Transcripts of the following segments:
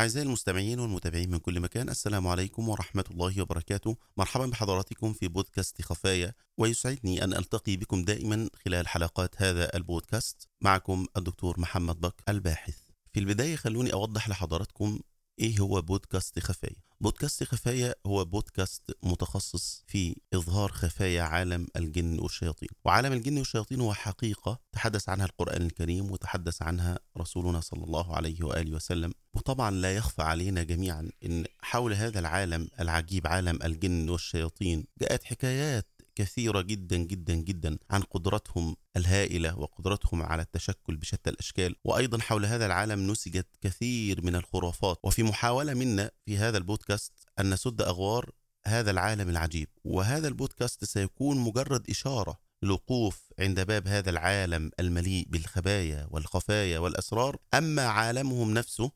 أعزائي المستمعين والمتابعين من كل مكان السلام عليكم ورحمة الله وبركاته. مرحبا بحضراتكم في بودكاست خفايا ويسعدني أن ألتقي بكم دائما خلال حلقات هذا البودكاست. معكم الدكتور محمد بك الباحث. في البداية خلوني أوضح لحضراتكم إيه هو بودكاست خفايا. بودكاست خفايا هو بودكاست متخصص في إظهار خفايا عالم الجن والشياطين. وعالم الجن والشياطين هو حقيقة تحدث عنها القرآن الكريم وتحدث عنها رسولنا صلى الله عليه وآله وسلم. وطبعا لا يخفى علينا جميعا أن حول هذا العالم العجيب عالم الجن والشياطين جاءت حكايات كثيرة جدا جدا جدا عن قدرتهم الهائلة وقدرتهم على التشكل بشتى الأشكال. وأيضا حول هذا العالم نسجت كثير من الخرافات. وفي محاولة منا في هذا البودكاست أن نسد أغوار هذا العالم العجيب. وهذا البودكاست سيكون مجرد إشارة للوقوف عند باب هذا العالم المليء بالخبايا والخفايا والأسرار. أما عالمهم نفسه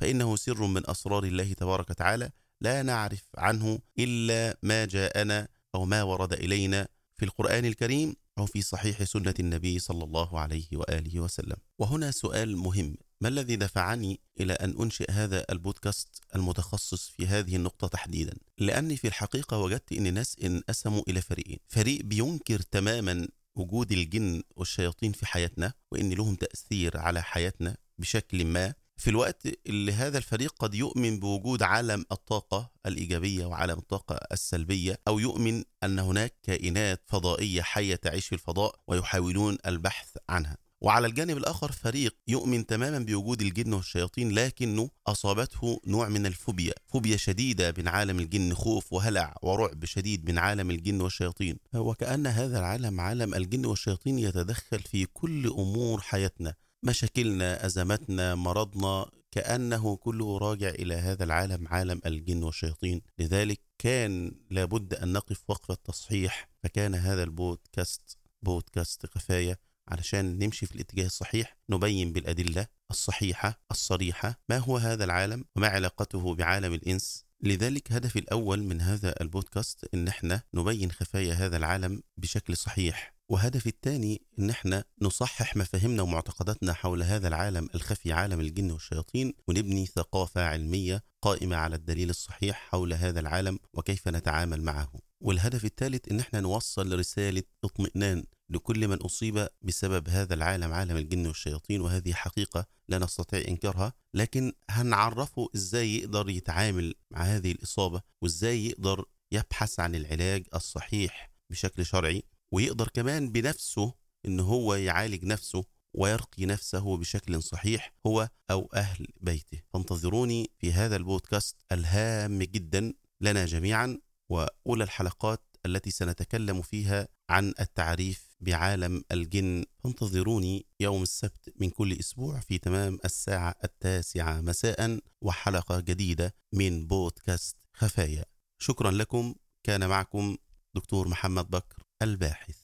فإنه سر من أسرار الله تبارك وتعالى. لا نعرف عنه إلا ما جاءنا أو ما ورد إلينا في القرآن الكريم أو في صحيح سنة النبي صلى الله عليه وآله وسلم. وهنا سؤال مهم. ما الذي دفعني إلى أن أنشئ هذا البودكاست المتخصص في هذه النقطة تحديدا؟ لأني في الحقيقة وجدت أن الناس انقسموا إلى فريقين. فريق بينكر تماما وجود الجن والشياطين في حياتنا وإن لهم تأثير على حياتنا بشكل ما في الوقت اللي هذا الفريق قد يؤمن بوجود عالم الطاقة الإيجابية وعالم الطاقة السلبية أو يؤمن أن هناك كائنات فضائية حية تعيش في الفضاء ويحاولون البحث عنها. وعلى الجانب الآخر فريق يؤمن تماما بوجود الجن والشياطين لكنه أصابته نوع من الفوبيا فوبيا شديدة من عالم الجن خوف وهلع ورعب شديد من عالم الجن والشياطين. وكأن هذا العالم عالم الجن والشياطين يتدخل في كل أمور حياتنا. مشاكلنا أزماتنا مرضنا كأنه كله راجع إلى هذا العالم عالم الجن والشياطين. لذلك كان لابد أن نقف وقفة تصحيح فكان هذا البودكاست بودكاست كفاية علشان نمشي في الاتجاه الصحيح نبين بالأدلة الصحيحة الصريحة ما هو هذا العالم وما علاقته بعالم الإنس. لذلك هدفي الأول من هذا البودكاست إن إحنا نبين خفايا هذا العالم بشكل صحيح. وهدفي الثاني إن إحنا نصحح مفاهيمنا ومعتقداتنا حول هذا العالم الخفي عالم الجن والشياطين ونبني ثقافة علمية قائمة على الدليل الصحيح حول هذا العالم وكيف نتعامل معه. والهدف الثالث إن إحنا نوصل رسالة اطمئنان لكل من أصيب بسبب هذا العالم عالم الجن والشياطين وهذه حقيقة لا نستطيع إنكارها لكن هنعرفه إزاي يقدر يتعامل مع هذه الإصابة وإزاي يقدر يبحث عن العلاج الصحيح بشكل شرعي ويقدر كمان بنفسه إن هو يعالج نفسه ويرقي نفسه بشكل صحيح هو أو أهل بيته. فانتظروني في هذا البودكاست الهام جدا لنا جميعا وأولى الحلقات التي سنتكلم فيها عن التعريف بعالم الجن. فانتظروني يوم السبت من كل أسبوع في تمام الساعة التاسعة مساء وحلقة جديدة من بودكاست خفايا. شكرا لكم. كان معكم دكتور محمد بكر. الباحث.